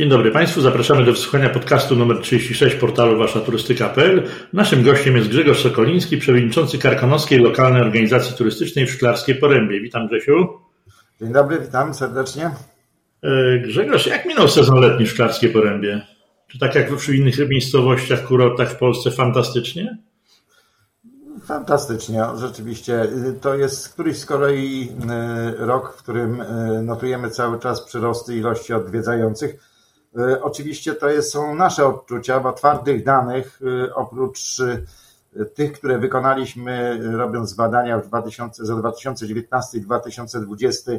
Dzień dobry Państwu, zapraszamy do wysłuchania podcastu numer 36 portalu waszaturystyka.pl. Naszym gościem jest Grzegorz Sokoliński, przewodniczący Karkonoskiej Lokalnej Organizacji Turystycznej w Szklarskiej Porębie. Witam Grzesiu. Dzień dobry, witam serdecznie. E, Grzegorz, jak minął sezon letni w Szklarskiej Porębie? Czy tak jak w innych miejscowościach, kurortach w Polsce, fantastycznie? Fantastycznie, rzeczywiście. To jest któryś z kolei e, rok, w którym e, notujemy cały czas przyrosty ilości odwiedzających oczywiście to są nasze odczucia, bo twardych danych, e, oprócz e, tych, które wykonaliśmy robiąc badania w 2000, za 2019 i 2020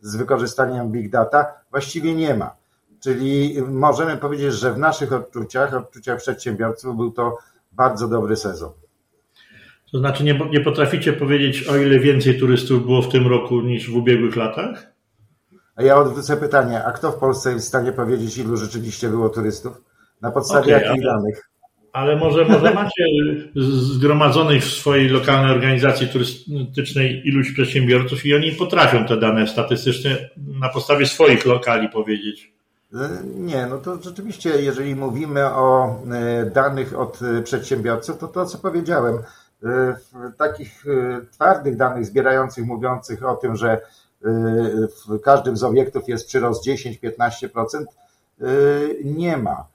z wykorzystaniem Big Data, właściwie nie ma. Czyli możemy powiedzieć, że w naszych odczuciach, odczuciach przedsiębiorców był to bardzo dobry sezon. To znaczy nie, nie potraficie powiedzieć, o ile więcej turystów było w tym roku niż w ubiegłych latach? A ja odwrócę pytanie, a kto w Polsce jest w stanie powiedzieć, ilu rzeczywiście było turystów? Na podstawie okay, jakich ale, danych? Ale może, może macie zgromadzonych w swojej lokalnej organizacji turystycznej iluś przedsiębiorców i oni potrafią te dane statystyczne na podstawie swoich lokali powiedzieć. E, nie, no to rzeczywiście, jeżeli mówimy o e, danych od e, przedsiębiorców, to to, co powiedziałem, takich twardych danych zbierających, mówiących o tym, że w każdym z obiektów jest przyrost 10-15%, y, nie ma.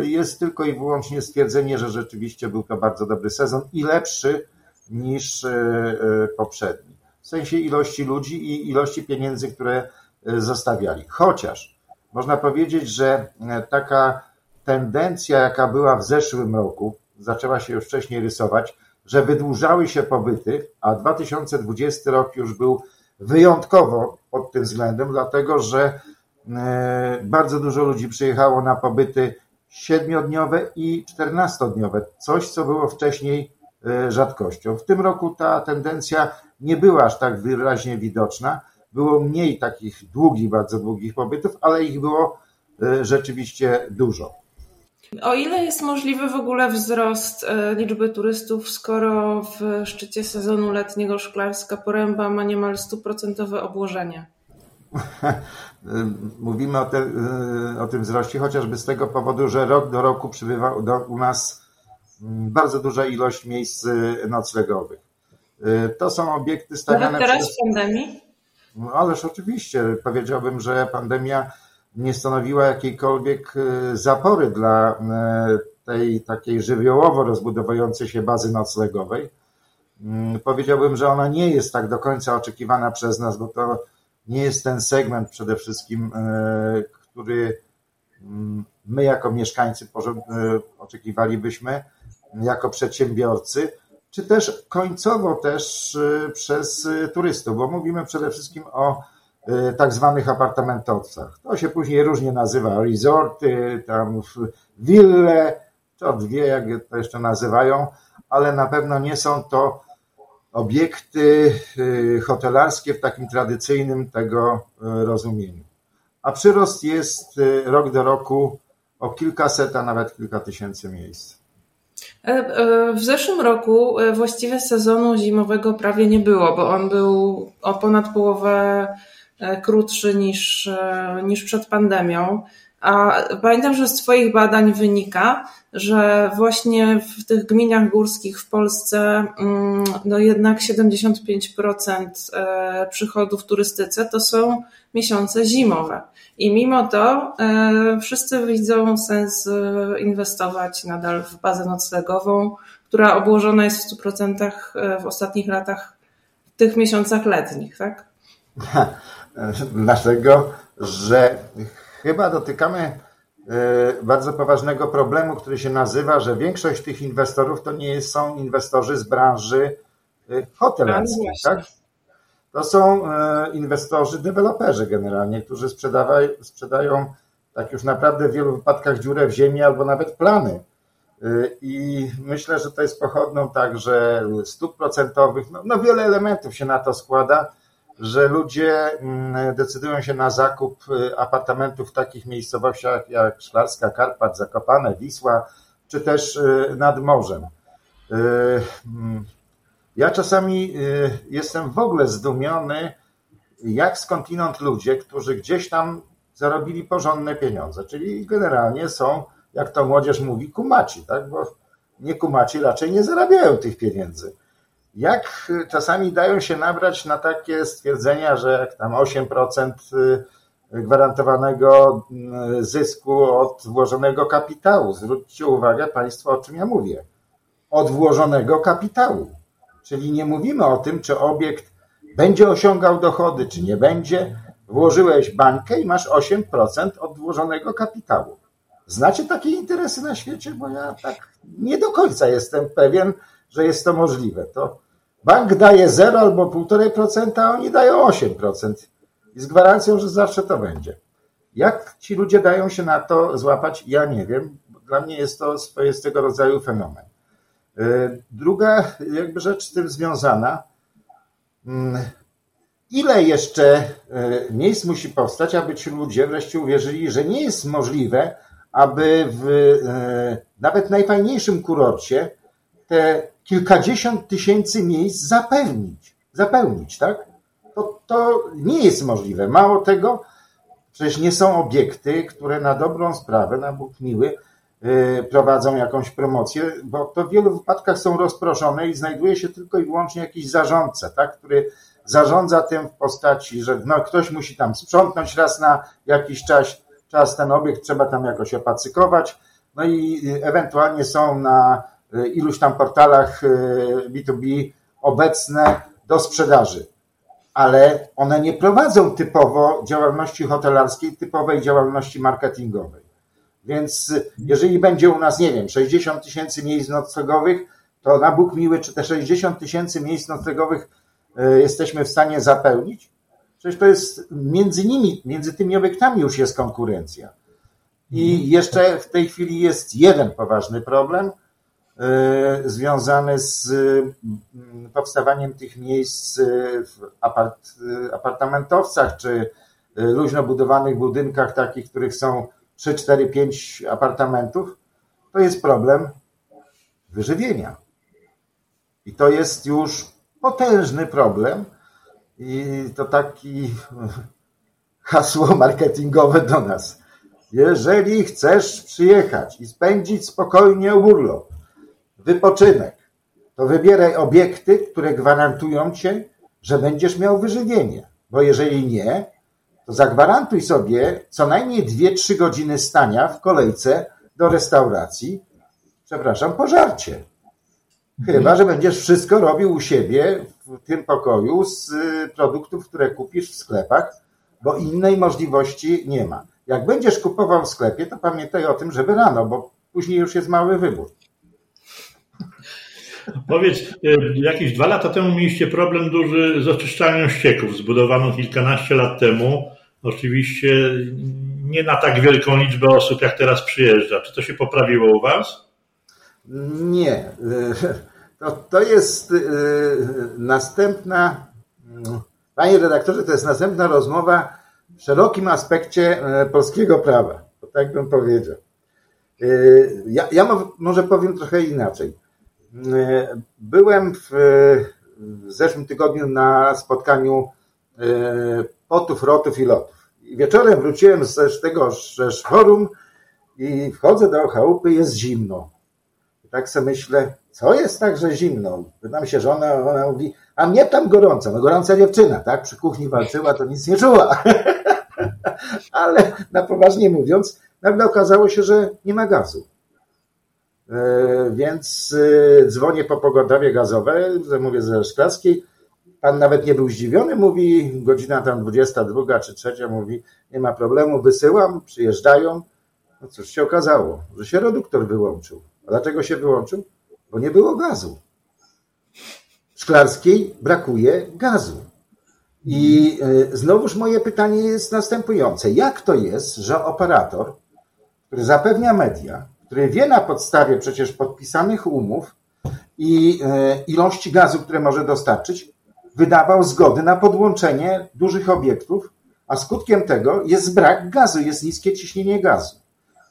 Y, jest tylko i wyłącznie stwierdzenie, że rzeczywiście był to bardzo dobry sezon i lepszy niż y, poprzedni. W sensie ilości ludzi i ilości pieniędzy, które zostawiali. Chociaż można powiedzieć, że taka tendencja, jaka była w zeszłym roku, zaczęła się już wcześniej rysować, że wydłużały się pobyty, a 2020 rok już był wyjątkowo pod tym względem, dlatego że e, bardzo dużo ludzi przyjechało na pobyty siedmiodniowe i czternastodniowe, coś co było wcześniej e, rzadkością. W tym roku ta tendencja nie była aż tak wyraźnie widoczna. Było mniej takich długich, bardzo długich pobytów, ale ich było e, rzeczywiście dużo. O ile jest możliwy w ogóle wzrost e, liczby turystów, skoro w szczycie sezonu letniego Szklarska Poręba ma niemal stuprocentowe obłożenie? Mówimy o, te, e, o, tym wzroście chociażby z tego powodu, że rok do roku przybywa do, u nas mm, bardzo duża ilość miejsc e, noclegowych. To są obiekty stawiane Nawet teraz przez... w pandemii? No, ależ oczywiście. Powiedziałbym, że pandemia nie stanowiła jakiejkolwiek e, zapory dla e, tej takiej żywiołowo rozbudowującej się bazy noclegowej. Mm, powiedziałbym, że ona nie jest tak do końca oczekiwana przez nas, bo to nie jest ten segment przede wszystkim, e, który mm, my jako mieszkańcy oczekiwalibyśmy, jako przedsiębiorcy, czy też końcowo też przez turystów, bo mówimy przede wszystkim o Y, tak zwanych apartamentowcach. To się później różnie nazywa, resorty, tam wille, to dwie, jak to jeszcze nazywają, ale na pewno nie są to obiekty y, hotelarskie w takim tradycyjnym tego y, rozumieniu. A przyrost jest rok do roku o kilkaset, a nawet kilka tysięcy miejsc. E, e, w zeszłym roku e, właściwie sezonu zimowego prawie nie było, bo on był o ponad połowę krótszy niż, e, niż przed pandemią. A pamiętam, że z Twoich badań wynika, że właśnie w tych gminach górskich w Polsce mm, no jednak 75% e, przychodów w turystyce to są miesiące zimowe. I mimo to wszyscy widzą sens inwestować nadal w bazę noclegową, która obłożona jest w 100% w ostatnich latach w tych miesiącach letnich, tak? Dlatego, że chyba dotykamy e, bardzo poważnego problemu, który się nazywa, że większość tych inwestorów to nie są inwestorzy z branży e, hotelarskiej. Tak? To są e, inwestorzy, deweloperzy generalnie, którzy sprzedają tak już naprawdę w wielu wypadkach dziurę w ziemi albo nawet plany. I myślę, że to jest pochodną także stóp procentowych. No, no wiele elementów się na to składa że ludzie mm, decydują się na zakup y, apartamentów w takich miejscowościach jak Szklarska, Karpat, Zakopane, Wisła, czy też y, nad morzem. Y, mm, ja czasami jestem w ogóle zdumiony, jak skądinąd ludzie, którzy gdzieś tam zarobili porządne pieniądze, czyli generalnie są, jak to młodzież mówi, kumaci, tak? bo nie kumaci raczej nie zarabiają tych pieniędzy. Jak czasami dają się nabrać na takie stwierdzenia, że jak tam 8% gwarantowanego mm, zysku od włożonego kapitału. Zwróćcie uwagę Państwo, o czym ja mówię. Od włożonego kapitału. Czyli nie mówimy o tym, czy obiekt będzie osiągał dochody, czy nie będzie. Włożyłeś bańkę i masz 8% od włożonego kapitału. Znacie takie interesy na świecie? Bo ja tak nie do końca jestem pewien, że jest to możliwe. To bank daje 0 albo 1,5%, a oni dają 8% i z gwarancją, że zawsze to będzie. Jak ci ludzie dają się na to złapać, ja nie wiem. Dla mnie jest to swoistego rodzaju fenomen. E, druga jakby rzecz z tym związana. Mm, ile jeszcze e, miejsc musi powstać, aby ci ludzie wreszcie uwierzyli, że nie jest możliwe, aby w e, nawet najfajniejszym kurorcie te kilkadziesiąt tysięcy miejsc zapewnić, zapełnić, tak? to, to nie jest możliwe. Mało tego, przecież nie są obiekty, które na dobrą sprawę, na Bóg miły, yy, prowadzą jakąś promocję, bo to w wielu wypadkach są rozproszone i znajduje się tylko i wyłącznie jakiś zarządca, tak, który zarządza tym w postaci, że no, ktoś musi tam sprzątnąć raz na jakiś czas, czas ten obiekt trzeba tam jakoś opacykować, no i ewentualnie są na iluś tam portalach B2B y, obecne do sprzedaży ale one nie prowadzą typowo działalności hotelarskiej, typowej działalności marketingowej. Więc jeżeli będzie u nas, nie wiem, 60 tysięcy miejsc noclegowych, to na Bóg miły, czy te 60 tysięcy miejsc noclegowych jesteśmy w stanie zapełnić? Przecież to jest między nimi, między tymi obiektami już jest konkurencja. I jeszcze w tej chwili jest jeden poważny problem, związane z mm, powstawaniem tych miejsc w apart, apartamentowcach czy e, luźno budowanych budynkach, takich, których są 3, 4, 5 apartamentów, to jest problem wyżywienia. I to jest już potężny problem. I to taki hasło marketingowe do nas. Jeżeli chcesz przyjechać i spędzić spokojnie urlop, wypoczynek, to wybieraj obiekty, które gwarantują cię, że będziesz miał wyżywienie. Bo jeżeli nie, to zagwarantuj sobie co najmniej 2-3 godziny stania w kolejce do restauracji, przepraszam, pożarcie. Chyba, że będziesz wszystko robił u siebie w tym pokoju z y, produktów, które kupisz w sklepach, bo innej możliwości nie ma. Jak będziesz kupował w sklepie, to pamiętaj o tym, żeby rano, bo później już jest mały wybór. Powiedz, e, jakieś dwa lata temu mieliście problem duży z oczyszczalnią ścieków, zbudowaną kilkanaście lat temu. Oczywiście nie na tak wielką liczbę osób, jak teraz przyjeżdża. Czy to się poprawiło u Was? Nie. E, to, to jest e, następna, panie redaktorze, to jest następna rozmowa w szerokim aspekcie polskiego prawa. Tak bym powiedział. Ja, ja może powiem trochę inaczej. Byłem w, w zeszłym tygodniu na spotkaniu e, potów, rotów i lotów. Wieczorem wróciłem z tego z forum i wchodzę do chałupy, jest zimno. I tak sobie myślę, co jest tak, że zimno? Pytam się żona, ona mówi, a mnie tam gorąco. No gorąca dziewczyna, tak? Przy kuchni walczyła, to nic nie czuła. Ale na poważnie mówiąc, nagle okazało się, że nie ma gazu. E, więc e, dzwonię po pogodowie gazowe, mówię ze Szklarskiej. Pan nawet nie był zdziwiony, mówi, godzina tam 22 czy 3, mówi, nie ma problemu, wysyłam, przyjeżdżają. No cóż się okazało, że się reduktor wyłączył. A dlaczego się wyłączył? Bo nie było gazu. W Szklarskiej brakuje gazu. I e, znowuż moje pytanie jest następujące. Jak to jest, że operator, który zapewnia media, który wie na podstawie przecież podpisanych umów i e, ilości gazu, które może dostarczyć, wydawał zgody na podłączenie dużych obiektów, a skutkiem tego jest brak gazu, jest niskie ciśnienie gazu.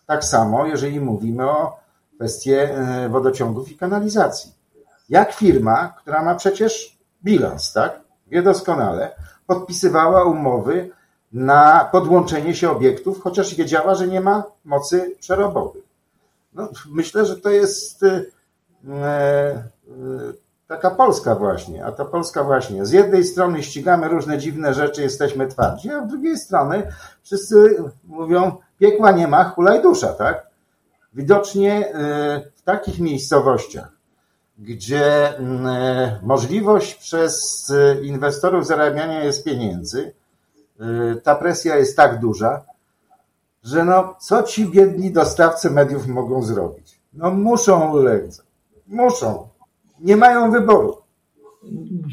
Tak samo, jeżeli mówimy o kwestii e, wodociągów i kanalizacji. Jak firma, która ma przecież bilans, tak, wie doskonale, podpisywała umowy na podłączenie się obiektów, chociaż wiedziała, że nie ma mocy przerobowych. No, myślę, że to jest e, e, taka Polska właśnie, a ta Polska właśnie. Z jednej strony ścigamy różne dziwne rzeczy, jesteśmy twardzi, a z drugiej strony wszyscy mówią, piekła nie ma, hulaj dusza, tak? Widocznie e, w takich miejscowościach, gdzie możliwość przez inwestorów zarabiania jest pieniędzy, ta presja jest tak duża, że no, co ci biedni dostawcy mediów mogą zrobić? No muszą ulegać. Muszą. Nie mają wyboru.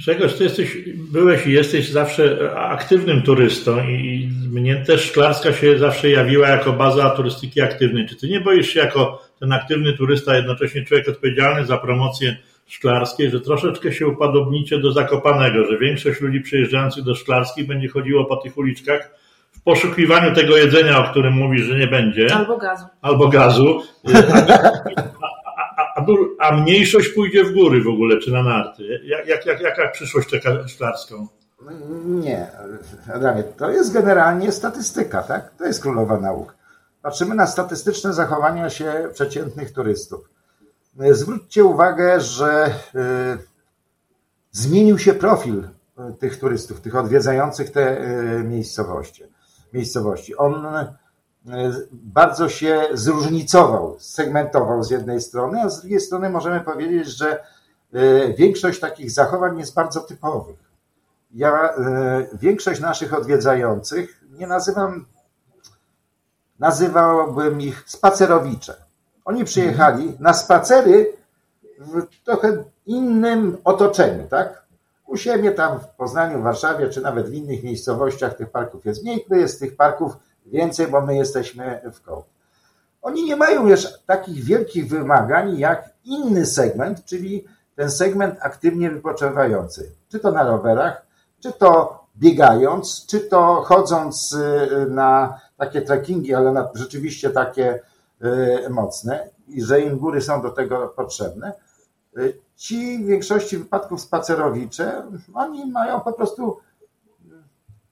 Czegoś ty jesteś, byłeś i jesteś zawsze aktywnym turystą i mnie też Szklarska się zawsze jawiła jako baza turystyki aktywnej. Czy ty nie boisz się jako ten aktywny turysta, jednocześnie człowiek odpowiedzialny za promocję Szklarskiej, że troszeczkę się upadobnicie do Zakopanego, że większość ludzi przyjeżdżających do Szklarskiej będzie chodziło po tych uliczkach w poszukiwaniu tego jedzenia, o którym mówisz, że nie będzie. Albo gazu. Albo gazu. A, a, a, mniejszość pójdzie w góry w ogóle, czy na narty. Jak, jak, jak, jaka przyszłość czeka szklarską? Nie, Adamie, to jest generalnie statystyka, tak? To jest królowa nauk. Patrzymy na statystyczne zachowania się przeciętnych turystów. Zwróćcie uwagę, że y, zmienił się profil y, tych turystów, tych odwiedzających te y, miejscowości miejscowości. On e, bardzo się zróżnicował, segmentował z jednej strony, a z drugiej strony możemy powiedzieć, że e, większość takich zachowań jest bardzo typowych. Ja e, większość naszych odwiedzających nie nazywam, nazywałbym ich spacerowicze. Oni przyjechali na spacery w trochę innym otoczeniu, tak? U siebie tam w Poznaniu, w Warszawie, czy nawet w innych miejscowościach tych parków jest mniej, jest tych parków więcej, bo my jesteśmy w koło. Oni nie mają już takich wielkich wymagań jak inny segment, czyli ten segment aktywnie wypoczywający. Czy to na rowerach, czy to biegając, czy to chodząc y, na takie trekkingi, ale na, rzeczywiście takie y, mocne i że im góry są do tego potrzebne. Ci w większości wypadków spacerowicze, oni mają po prostu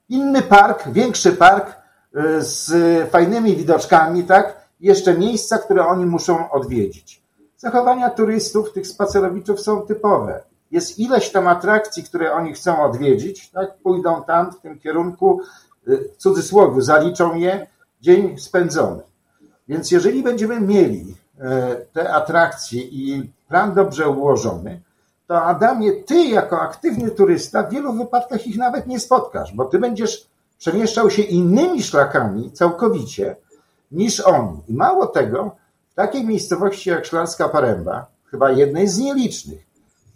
inny park, większy park y, z fajnymi widoczkami, tak? Jeszcze miejsca, które oni muszą odwiedzić. Zachowania turystów, tych spacerowiczów są typowe. Jest ileś tam atrakcji, które oni chcą odwiedzić, tak? Pójdą tam w tym kierunku, y, w cudzysłowie, zaliczą je, dzień spędzony. Więc jeżeli będziemy mieli te atrakcje i plan dobrze ułożony, to Adamie, ty jako aktywny turysta w wielu wypadkach ich nawet nie spotkasz, bo ty będziesz przemieszczał się innymi szlakami całkowicie niż oni. I mało tego, w takiej miejscowości jak Szklarska Paręba, chyba jednej z nielicznych,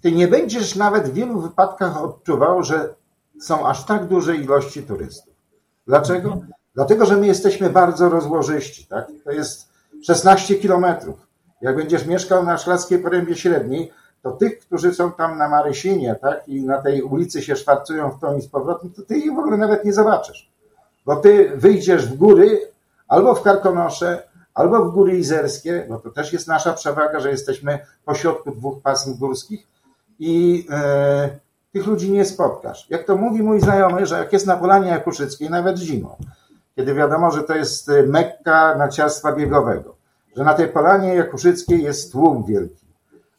ty nie będziesz nawet w wielu wypadkach odczuwał, że są aż tak duże ilości turystów. Dlaczego? Dlatego, że my jesteśmy bardzo rozłożyści. Tak? To jest 16 kilometrów. Jak będziesz mieszkał na Szklarskiej Porębie Średniej, to tych, którzy są tam na Marysinie, tak, i na tej ulicy się szwarcują w tą i z powrotem, to ty ich w ogóle nawet nie zobaczysz. Bo ty wyjdziesz w góry, albo w Karkonosze, albo w góry izerskie, bo to też jest nasza przewaga, że jesteśmy pośrodku dwóch pasm górskich i e, tych ludzi nie spotkasz. Jak to mówi mój znajomy, że jak jest na Polanie Jakuszyckiej, nawet zimą, kiedy wiadomo, że to jest mekka narciarstwa biegowego, że na tej Polanie Jakuszyckiej jest tłum wielki,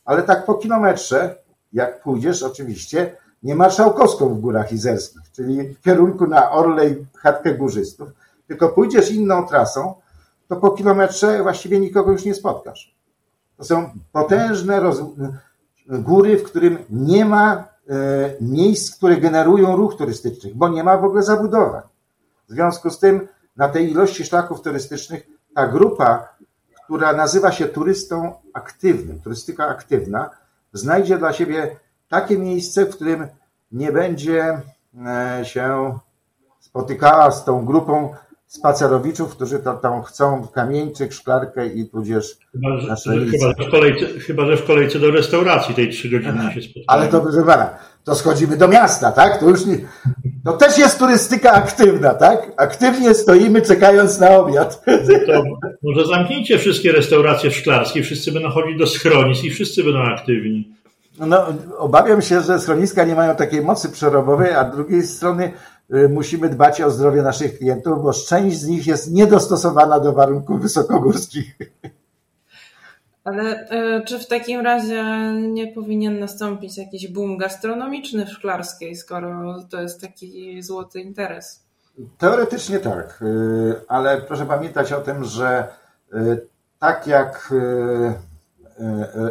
ale tak po kilometrze, jak pójdziesz oczywiście, nie marszałkowską w Górach Izerskich, czyli w kierunku na Orlej, chatkę górzystów, tylko pójdziesz inną trasą, to po kilometrze właściwie nikogo już nie spotkasz. To są potężne roz... góry, w którym nie ma e, miejsc, które generują ruch turystyczny, bo nie ma w ogóle zabudowań. W związku z tym na tej ilości szlaków turystycznych ta grupa która nazywa się turystą aktywnym, turystyka aktywna, znajdzie dla siebie takie miejsce, w którym nie będzie e, się spotykała z tą grupą spacerowiczów, którzy to, tam chcą kamieńczyk, szklarkę i tudzież chyba, że, chyba, że w kolejce, chyba, że w kolejce do restauracji tej trzy godziny się spotkamy. Ale to, proszę pana, to schodzimy do miasta, tak? To już nie, to też jest turystyka aktywna, tak? Aktywnie stoimy czekając na obiad. To może zamknijcie wszystkie restauracje szklarskie, wszyscy będą chodzić do schronisk i wszyscy będą aktywni. No, obawiam się, że schroniska nie mają takiej mocy przerobowej, a z drugiej strony musimy dbać o zdrowie naszych klientów, bo część z nich jest niedostosowana do warunków wysokogórskich. Ale e, czy w takim razie nie powinien nastąpić jakiś boom gastronomiczny w Szklarskiej, skoro to jest taki złoty interes? Teoretycznie tak, y, ale proszę pamiętać o tym, że y, tak jak y,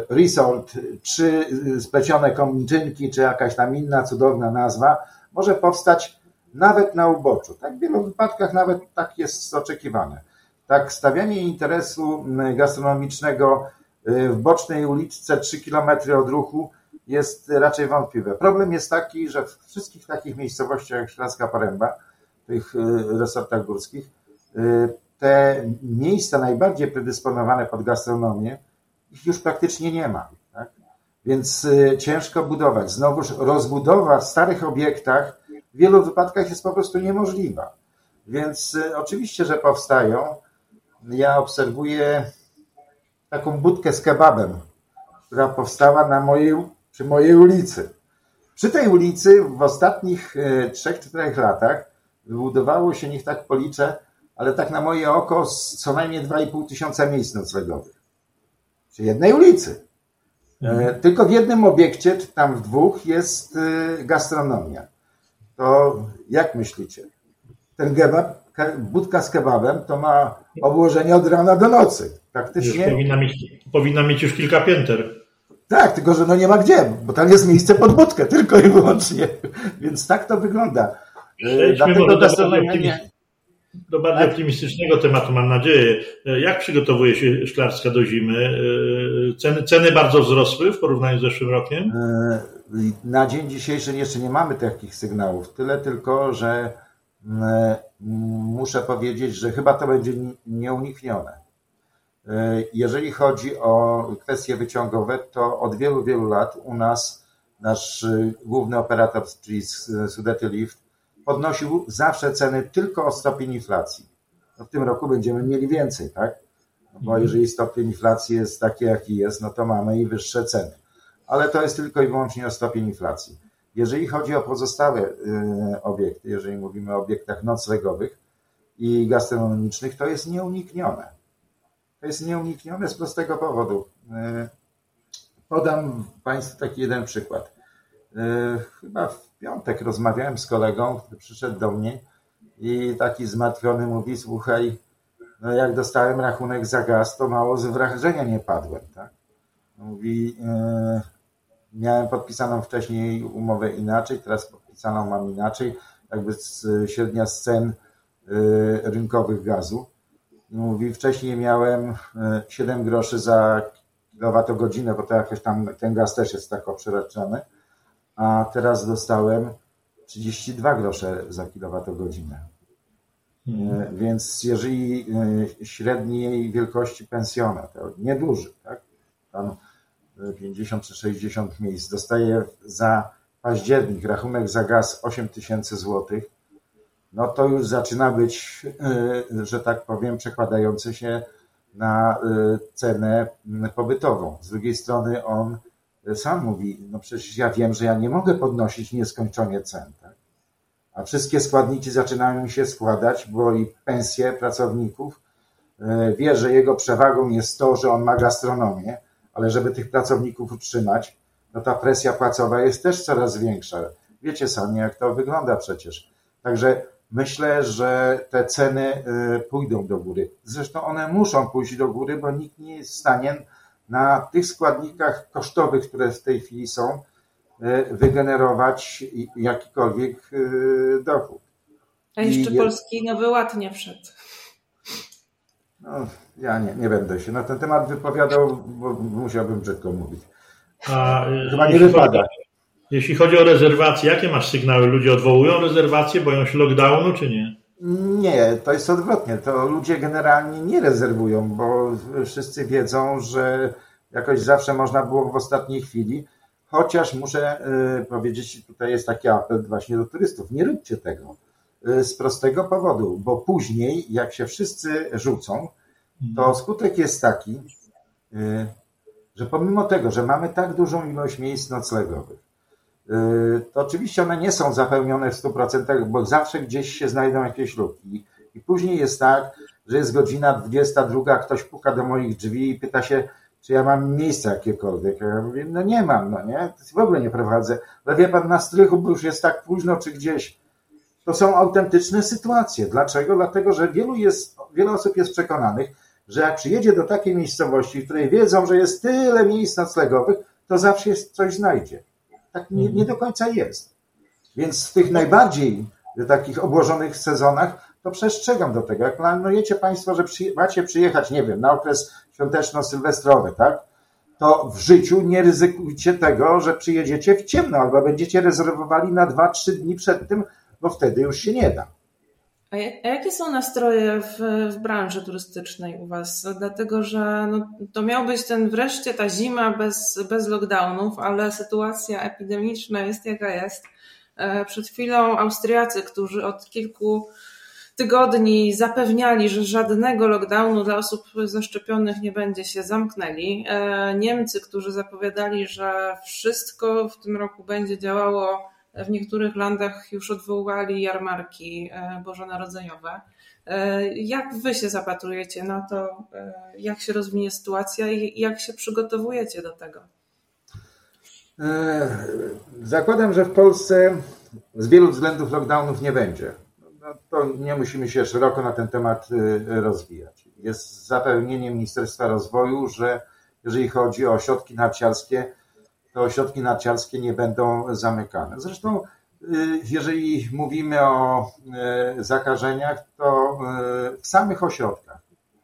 resort, czy splecione komiczynki, czy jakaś tam inna cudowna nazwa, może powstać nawet na uboczu. Tak w wielu wypadkach nawet tak jest oczekiwane. Tak stawianie interesu gastronomicznego w bocznej uliczce 3 km od ruchu jest raczej wątpliwe. Problem jest taki, że w wszystkich takich miejscowościach jak Szklarska Poręba, tych y, resortach górskich, y, te miejsca najbardziej predysponowane pod gastronomię, ich już praktycznie nie ma. Tak? Więc y, ciężko budować. Znowuż rozbudowa w starych obiektach w wielu wypadkach jest po prostu niemożliwa. Więc oczywiście, że powstają. Ja obserwuję taką budkę z kebabem, która powstała na mojej, przy mojej ulicy. Przy tej ulicy w ostatnich 3-4 e, latach wybudowało się, niech tak policzę, ale tak na moje oko co najmniej 2,5 tysiąca miejsc noclegowych. Przy jednej ulicy. E, mhm. Tylko w jednym obiekcie, czy tam w dwóch, jest e, gastronomia. To jak myślicie? Ten kebab, budka z kebabem to ma obłożenie od rana do nocy. Praktycznie. powinna, mieć, powinna mieć już kilka pięter. Tak, tylko że no nie ma gdzie, bo tam jest miejsce pod budkę, tylko i wyłącznie. Więc tak to wygląda. Przejdźmy do, do bardzo tak? optymistycznego tematu, mam nadzieję. Jak przygotowuje się Szklarska do zimy? Ceny, ceny bardzo wzrosły w porównaniu z zeszłym rokiem? E, na dzień dzisiejszy jeszcze nie mamy takich sygnałów. Tyle tylko, że e, muszę powiedzieć, że chyba to będzie nieuniknione. E, jeżeli chodzi o kwestie wyciągowe, to od wielu, wielu lat u nas nasz e, główny operator, czyli Sudety Lift, podnosił zawsze ceny tylko o stopień inflacji. No w tym roku będziemy mieli więcej, tak? No bo mhm. jeżeli stopień inflacji jest taki, jaki jest, no to mamy i wyższe ceny. Ale to jest tylko i wyłącznie o stopień inflacji. Jeżeli chodzi o pozostałe e, obiekty, jeżeli mówimy o obiektach noclegowych i gastronomicznych, to jest nieuniknione to jest nieuniknione z prostego powodu. E, podam Państwu taki jeden przykład. E, chyba w piątek rozmawiałem z kolegą, który przyszedł do mnie i taki zmartwiony mówi, słuchaj, no jak dostałem rachunek za gaz, to mało z wrażenia nie padłem. Tak? Mówi, e, miałem podpisaną wcześniej umowę inaczej, teraz podpisaną mam inaczej, jakby średnia z cen rynkowych gazu. Mówi, wcześniej miałem 7 e, groszy za kilowatogodzinę, bo to jakoś tam ten gaz też jest tak przeraczony, a teraz dostałem 32 grosze za kilowatogodzinę. Hmm. Więc jeżeli e, średniej wielkości pensjonat, to nieduży, tak? Tam 50 czy 60 miejsc, dostaje za październik rachunek za gaz 8 tysięcy złotych, no to już zaczyna być, e, że tak powiem, przekładające się na e, cenę pobytową. Z drugiej strony on sam mówi, no przecież ja wiem, że ja nie mogę podnosić nieskończenie cen. Tak? A wszystkie składniki zaczynają się składać, bo i pensje pracowników e, wie, że jego przewagą jest to, że on ma gastronomię, ale żeby tych pracowników utrzymać, no ta presja płacowa jest też coraz większa. Wiecie sami, jak to wygląda przecież. Także myślę, że te ceny y, pójdą do góry. Zresztą one muszą pójść do góry, bo nikt nie jest w stanie na tych składnikach kosztowych, które w tej chwili są, y, wygenerować jakikolwiek y, dochód. A jeszcze I... Polski Nowy Ład nie wszedł. No, ja nie, nie będę się na ten temat wypowiadał, bo musiałbym brzydko mówić. A, Chyba nie wypada. Jeśli chodzi o rezerwacje, jakie masz sygnały? Ludzie odwołują rezerwacje, boją się lockdownu, czy nie? Nie, to jest odwrotnie. To ludzie generalnie nie rezerwują, bo wszyscy wiedzą, że jakoś zawsze można było w ostatniej chwili. Chociaż muszę y, powiedzieć, tutaj jest taki apel właśnie do turystów, nie róbcie tego. Y, z prostego powodu, bo później, jak się wszyscy rzucą, to mhm. skutek jest taki, y, że pomimo tego, że mamy tak dużą ilość miejsc noclegowych, to oczywiście one nie są zapełnione w 100%, bo zawsze gdzieś się znajdą jakieś luki. I później jest tak, że jest godzina 22, ktoś puka do moich drzwi i pyta się, czy ja mam miejsce jakiekolwiek. Ja mówię, no nie mam, no nie, w ogóle nie prowadzę. Ale wie pan, na strychu, bo już jest tak późno, czy gdzieś. To są autentyczne sytuacje. Dlaczego? Dlatego, że wielu, jest, wiele osób jest przekonanych, że jak przyjedzie do takiej miejscowości, w której wiedzą, że jest tyle miejsc noclegowych, to zawsze jest coś znajdzie. Tak nie, nie do końca jest. Więc w tych najbardziej takich obłożonych sezonach, to przestrzegam do tego. Jak planujecie Państwo, że macie przyjechać, nie wiem, na okres świąteczno-sylwestrowy, tak? To w życiu nie ryzykujcie tego, że przyjedziecie w ciemno, albo będziecie rezerwowali na 2-3 dni przed tym, bo wtedy już się nie da. A jakie są nastroje w, w, branży turystycznej u Was? Dlatego, że no, to miał być ten wreszcie ta zima bez, bez lockdownów, ale sytuacja epidemiczna jest jaka jest. E, przed chwilą Austriacy, którzy od kilku tygodni zapewniali, że żadnego lockdownu dla osób zaszczepionych nie będzie się zamknęli. E, Niemcy, którzy zapowiadali, że wszystko w tym roku będzie działało w niektórych landach już odwołali jarmarki e, bożonarodzeniowe. E, jak wy się zapatrujecie na to, jak się rozwinie sytuacja i jak się przygotowujecie do tego? Zakładam, że w Polsce z wielu względów lockdownów nie będzie to nie musimy się szeroko na ten temat rozwijać. Jest zapewnienie Ministerstwa Rozwoju, że jeżeli chodzi o ośrodki narciarskie, to ośrodki narciarskie nie będą zamykane. Zresztą, y, jeżeli mówimy o y, zakażeniach, to w samych ośrodkach,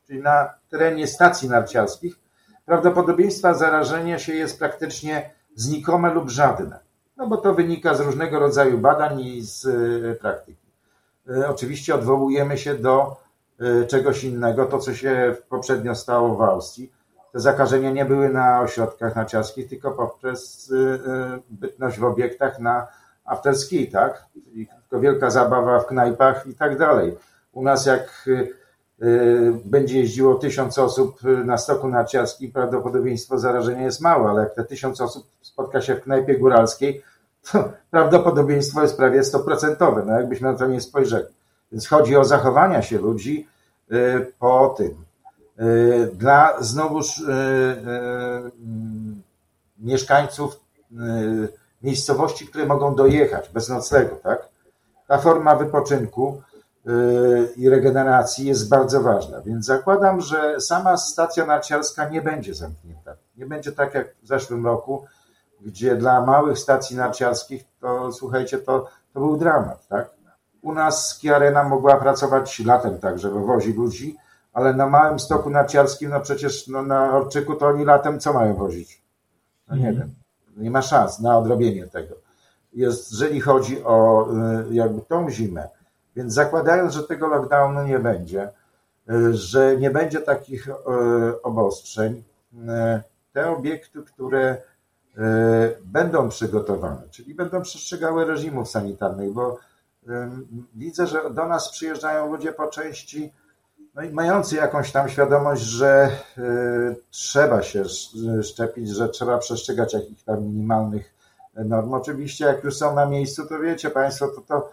czyli na terenie stacji narciarskich, prawdopodobieństwa zarażenia się jest praktycznie znikome lub żadne. No bo to wynika z różnego rodzaju badań i z praktyki. Oczywiście odwołujemy się do czegoś innego, to co się poprzednio stało w Austrii. Te zakażenia nie były na ośrodkach narciarskich, tylko poprzez e, bytność w obiektach na afterski, tak? Czyli tylko wielka zabawa w knajpach i tak dalej. U nas jak będzie jeździło tysiąc osób na stoku narciarskim, prawdopodobieństwo zarażenia jest małe, ale jak te tysiąc osób spotka się w knajpie góralskiej, to prawdopodobieństwo jest prawie stoprocentowe, no jakbyśmy na to nie spojrzeli. Więc chodzi o zachowania się ludzi y, po tym. Y, dla znowuż y, mieszkańców miejscowości, które mogą dojechać bez noclegu, tak? Ta forma wypoczynku i regeneracji jest bardzo ważna, więc zakładam, że sama stacja narciarska nie będzie zamknięta. Nie będzie tak jak w zeszłym roku, gdzie dla małych stacji narciarskich to słuchajcie, to, to był dramat, tak? U nas Ski Arena mogła pracować latem tak, żeby wozi ludzi, ale na małym stoku narciarskim, no przecież no, na Orczyku to oni latem co mają wozić? No nie mm. wiem, nie ma szans na odrobienie tego. Jest, jeżeli chodzi o y, jakby tą zimę, więc zakładając, że tego lockdownu nie będzie, y, że nie będzie takich y, obostrzeń, te obiekty, które będą przygotowane, czyli będą przestrzegały reżimów sanitarnych, bo widzę, że do nas przyjeżdżają ludzie po części no i mający jakąś tam świadomość, że e, trzeba się szczepić, że trzeba przestrzegać jakichś tam minimalnych norm. Oczywiście jak już są na miejscu, to wiecie Państwo, to, to,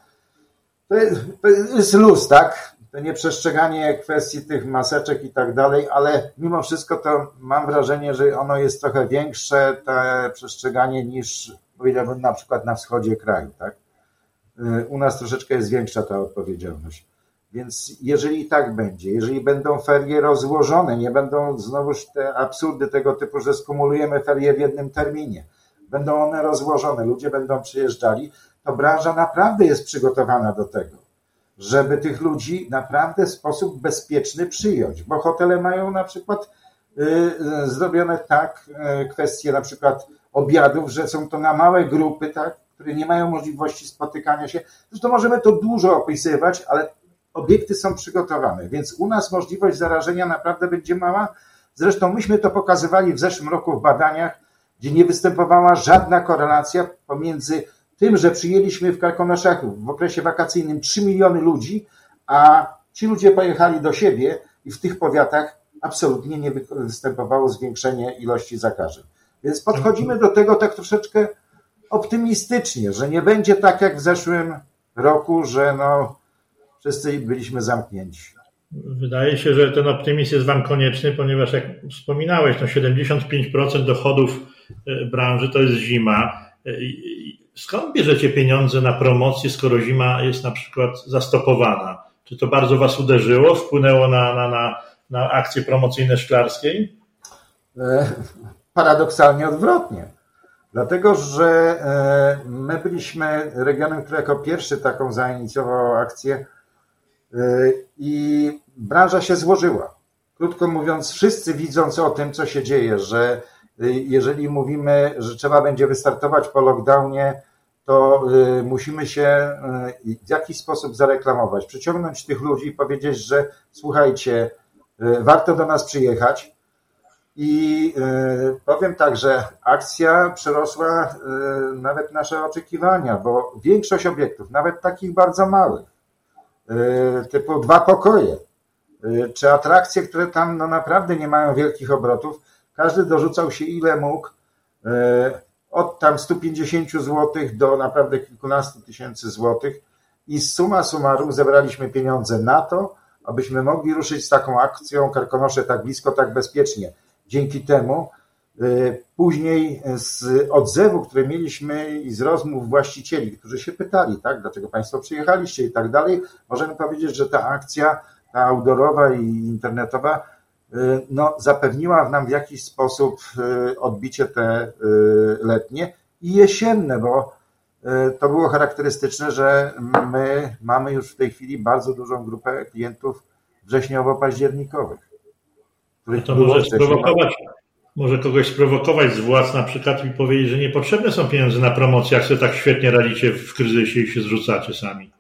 to, jest, to jest luz, tak? to nieprzestrzeganie kwestii tych maseczek i tak dalej, ale mimo wszystko to mam wrażenie, że ono jest trochę większe, to przestrzeganie niż powiedziałbym na przykład na wschodzie kraju, tak? Y, u nas troszeczkę jest większa ta odpowiedzialność. Więc jeżeli tak będzie, jeżeli będą ferie rozłożone, nie będą znowuż te absurdy tego typu, że skumulujemy ferie w jednym terminie, będą one rozłożone, ludzie będą przyjeżdżali, to branża naprawdę jest przygotowana do tego żeby tych ludzi naprawdę w sposób bezpieczny przyjąć, bo hotele mają na przykład y, y, zrobione tak y, kwestie na przykład obiadów, że są to na małe grupy, tak, które nie mają możliwości spotykania się. Zresztą możemy to dużo opisywać, ale obiekty są przygotowane, więc u nas możliwość zarażenia naprawdę będzie mała. Zresztą myśmy to pokazywali w zeszłym roku w badaniach, gdzie nie występowała żadna korelacja pomiędzy tym, że przyjęliśmy w Karkonoszach w okresie wakacyjnym 3 miliony ludzi, a ci ludzie pojechali do siebie i w tych powiatach absolutnie nie występowało zwiększenie ilości zakażeń. Więc podchodzimy do tego tak troszeczkę optymistycznie, że nie będzie tak jak w zeszłym roku, że no, wszyscy byliśmy zamknięci. Wydaje się, że ten optymizm jest Wam konieczny, ponieważ jak wspominałeś, no 75% dochodów e, branży to jest zima. E, skąd bierzecie pieniądze na promocję, skoro zima jest na przykład zastopowana? Czy to bardzo Was uderzyło, wpłynęło na, na, na, na akcje promocyjne szklarskiej? E, paradoksalnie odwrotnie. Dlatego, że my byliśmy regionem, który jako pierwszy taką zainicjował akcję i branża się złożyła. Krótko mówiąc, wszyscy widząc o tym, co się dzieje, że y, jeżeli mówimy, że trzeba będzie wystartować po lockdownie, to y, musimy się w jakiś sposób zareklamować, przyciągnąć tych ludzi i powiedzieć, że słuchajcie, warto do nas przyjechać. I powiem tak, że akcja przerosła nawet nasze oczekiwania, bo większość obiektów, nawet takich bardzo małych, typu dwa pokoje, Y, czy atrakcje, które tam no naprawdę nie mają wielkich obrotów. Każdy dorzucał się ile mógł, y, od tam 150 zł do naprawdę kilkunastu tysięcy złotych i suma summarum zebraliśmy pieniądze na to, abyśmy mogli ruszyć z taką akcją Karkonosze tak blisko, tak bezpiecznie. Dzięki temu później z odzewu, które mieliśmy i z rozmów właścicieli, którzy się pytali, tak, dlaczego Państwo przyjechaliście i tak dalej, możemy powiedzieć, że ta akcja ta outdoorowa i internetowa, y, no, zapewniła nam w jakiś sposób y, odbicie te letnie i jesienne, bo to było charakterystyczne, że my mamy już w tej chwili bardzo dużą grupę klientów wrześniowo-październikowych. To może sprowokować, może kogoś sprowokować z władz na przykład i powiedzieć, że niepotrzebne są pieniądze na promocję, jak sobie tak świetnie radzicie w kryzysie i się zrzucacie sami.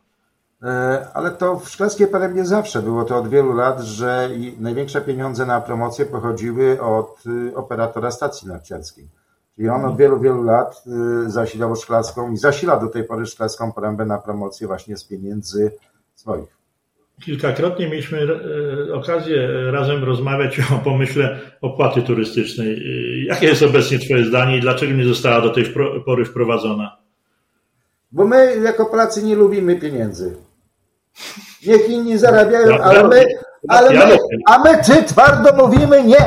E, ale to w Szklarskiej Paremie zawsze było to od wielu lat, że największe pieniądze na promocję pochodziły od y, operatora stacji narciarskiej. Czyli on od wielu, wielu lat y, zasilał Szklarską i zasila do tej pory Szklarską Parembę na promocję właśnie z pieniędzy swoich. Kilkakrotnie mieliśmy e, okazję razem rozmawiać o pomyśle opłaty turystycznej. E, jakie jest obecnie Twoje zdanie i dlaczego nie została do tej pory wprowadzona? Bo my jako Polacy nie lubimy pieniędzy. Niech inni zarabiają, ale my, ale my, a my ty twardo mówimy nie.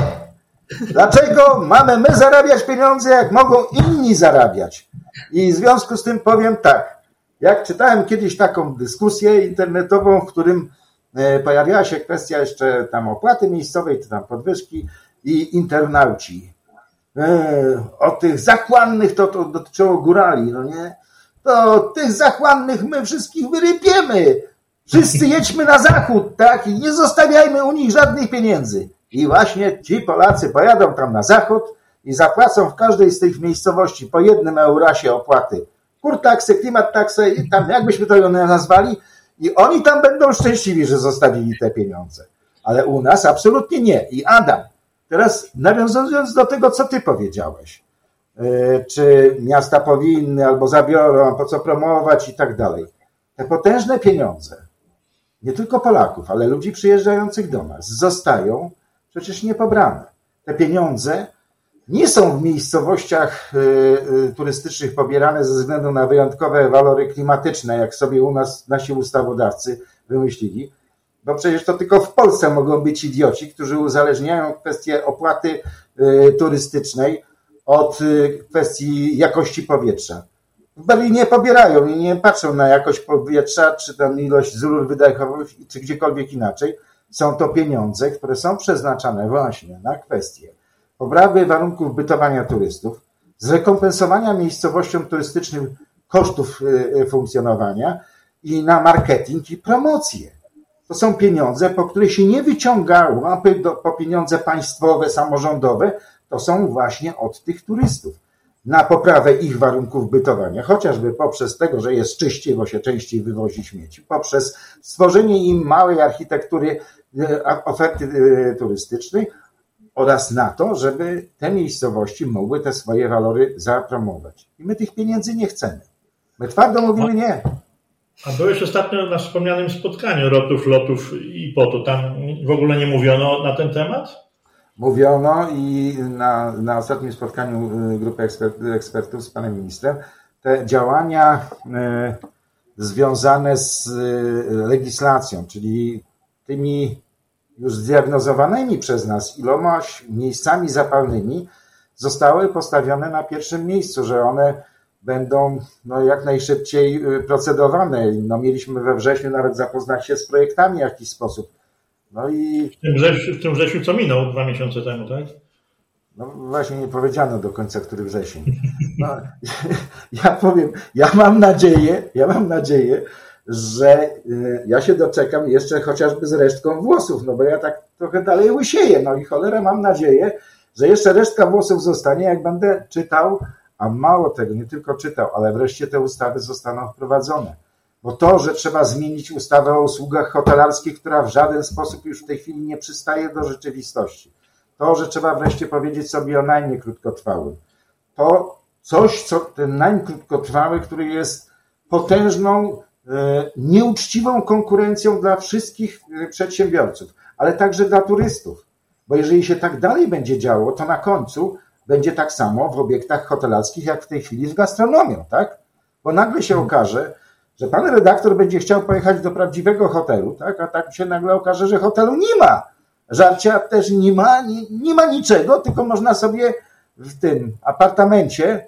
Dlaczego mamy my zarabiać pieniądze, jak mogą inni zarabiać? I w związku z tym powiem tak. Jak czytałem kiedyś taką dyskusję internetową, w którym pojawiała się kwestia jeszcze tam opłaty miejscowej, czy tam podwyżki i internauci. E, o tych zakłannych to, to dotyczyło górali, no nie? To tych zakłannych my wszystkich wyrypiemy. Wszyscy jedźmy na zachód, tak? I nie zostawiajmy u nich żadnych pieniędzy. I właśnie ci Polacy pojadą tam na zachód i zapłacą w każdej z tych miejscowości po jednym eurasie opłaty. Kurtaksy, klimat taksy, tam jakbyśmy to nazwali, i oni tam będą szczęśliwi, że zostawili te pieniądze. Ale u nas absolutnie nie. I Adam, teraz nawiązując do tego, co ty powiedziałeś, yy, czy miasta powinny albo zabiorą, po co promować i tak dalej. Te potężne pieniądze, nie tylko Polaków, ale ludzi przyjeżdżających do nas, zostają przecież niepobrane. Te pieniądze nie są w miejscowościach y, y, turystycznych pobierane ze względu na wyjątkowe walory klimatyczne, jak sobie u nas nasi ustawodawcy wymyślili, bo przecież to tylko w Polsce mogą być idioci, którzy uzależniają kwestię opłaty y, turystycznej od kwestii jakości powietrza w Berlinie pobierają i nie patrzą na jakość powietrza, czy tam ilość z rur wydechowych, czy gdziekolwiek inaczej. Są to pieniądze, które są przeznaczane właśnie na kwestie poprawy warunków bytowania turystów, zrekompensowania miejscowościom turystycznym kosztów y, y, funkcjonowania i na marketing i promocję. To są pieniądze, po które się nie wyciąga łapy do, po pieniądze państwowe, samorządowe, to są właśnie od tych turystów na poprawę ich warunków bytowania, chociażby poprzez tego, że jest czyściej, bo się częściej wywozi śmieci, poprzez stworzenie im małej architektury, e, oferty turystycznej oraz na to, żeby te miejscowości mogły te swoje walory zapromować. I my tych pieniędzy nie chcemy. My twardo mówimy nie. A byłeś ostatnio na wspomnianym spotkaniu rotów, lotów i potu. Tam w ogóle nie mówiono na ten temat? mówiono i na, na ostatnim spotkaniu y, grupy ekspert, ekspertów z panem ministrem te działania związane z legislacją, czyli tymi już zdiagnozowanymi przez nas ilomaś miejscami zapalnymi zostały postawione na pierwszym miejscu, że one będą no, jak najszybciej y, procedowane. No, mieliśmy we wrześniu nawet zapoznać się z projektami w jakiś sposób. No i... W tym, wrześniu, w tym wrześniu co minął dwa miesiące temu, tak? No właśnie nie powiedziano do końca, który wrzesień. No, ja powiem, ja mam nadzieję, ja mam nadzieję, że y, ja się doczekam jeszcze chociażby z resztką włosów, no bo ja tak trochę dalej łysieję, no i cholera mam nadzieję, że jeszcze resztka włosów zostanie, jak będę czytał, a mało tego, nie tylko czytał, ale wreszcie te ustawy zostaną wprowadzone. Bo to, że trzeba zmienić ustawę o usługach hotelarskich, która w żaden sposób już w tej chwili nie przystaje do rzeczywistości. To, że trzeba wreszcie powiedzieć sobie o najmie krótkotrwałym. To coś, co ten najm krótkotrwały, który jest potężną E, nieuczciwą konkurencją dla wszystkich e, przedsiębiorców, ale także dla turystów. Bo jeżeli się tak dalej będzie działo, to na końcu będzie tak samo w obiektach hotelarskich, jak w tej chwili z gastronomią, tak? Bo nagle się okaże, że pan redaktor będzie chciał pojechać do prawdziwego hotelu, tak? A tak się nagle okaże, że hotelu nie ma. Żarcia też nie ma, nie, nie ma niczego, tylko można sobie w tym apartamencie,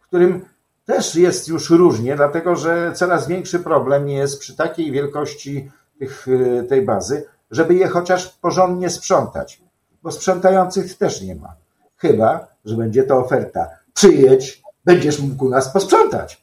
w którym też jest już różnie, dlatego że coraz większy problem jest przy takiej wielkości tych, y, tej bazy, żeby je chociaż porządnie sprzątać, bo sprzątających też nie ma. Chyba, że będzie to oferta. Przyjedź, będziesz mógł nas posprzątać.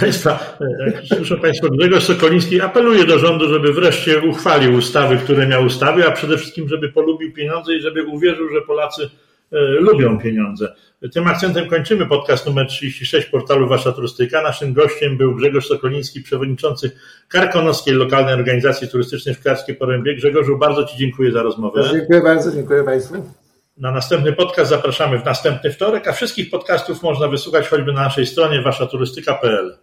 Państwa, jak słyszę Państwo, Grzegorz Sokoliński apeluje do rządu, żeby wreszcie uchwalił ustawy, które miał ustawy, a przede wszystkim, żeby polubił pieniądze i żeby uwierzył, że Polacy E, lubią pieniądze. Tym akcentem kończymy podcast numer 36 portalu Wasza Turystyka. Naszym gościem był Grzegorz Sokoliński, przewodniczący Karkonoskiej Lokalnej Organizacji Turystycznej Szklarskiej Porębie. Grzegorzu, bardzo Ci dziękuję za rozmowę. Dziękuję bardzo, dziękuję Państwu. Na następny podcast zapraszamy w następny wtorek, a wszystkich podcastów można wysłuchać choćby na naszej stronie waszaturystyka.pl.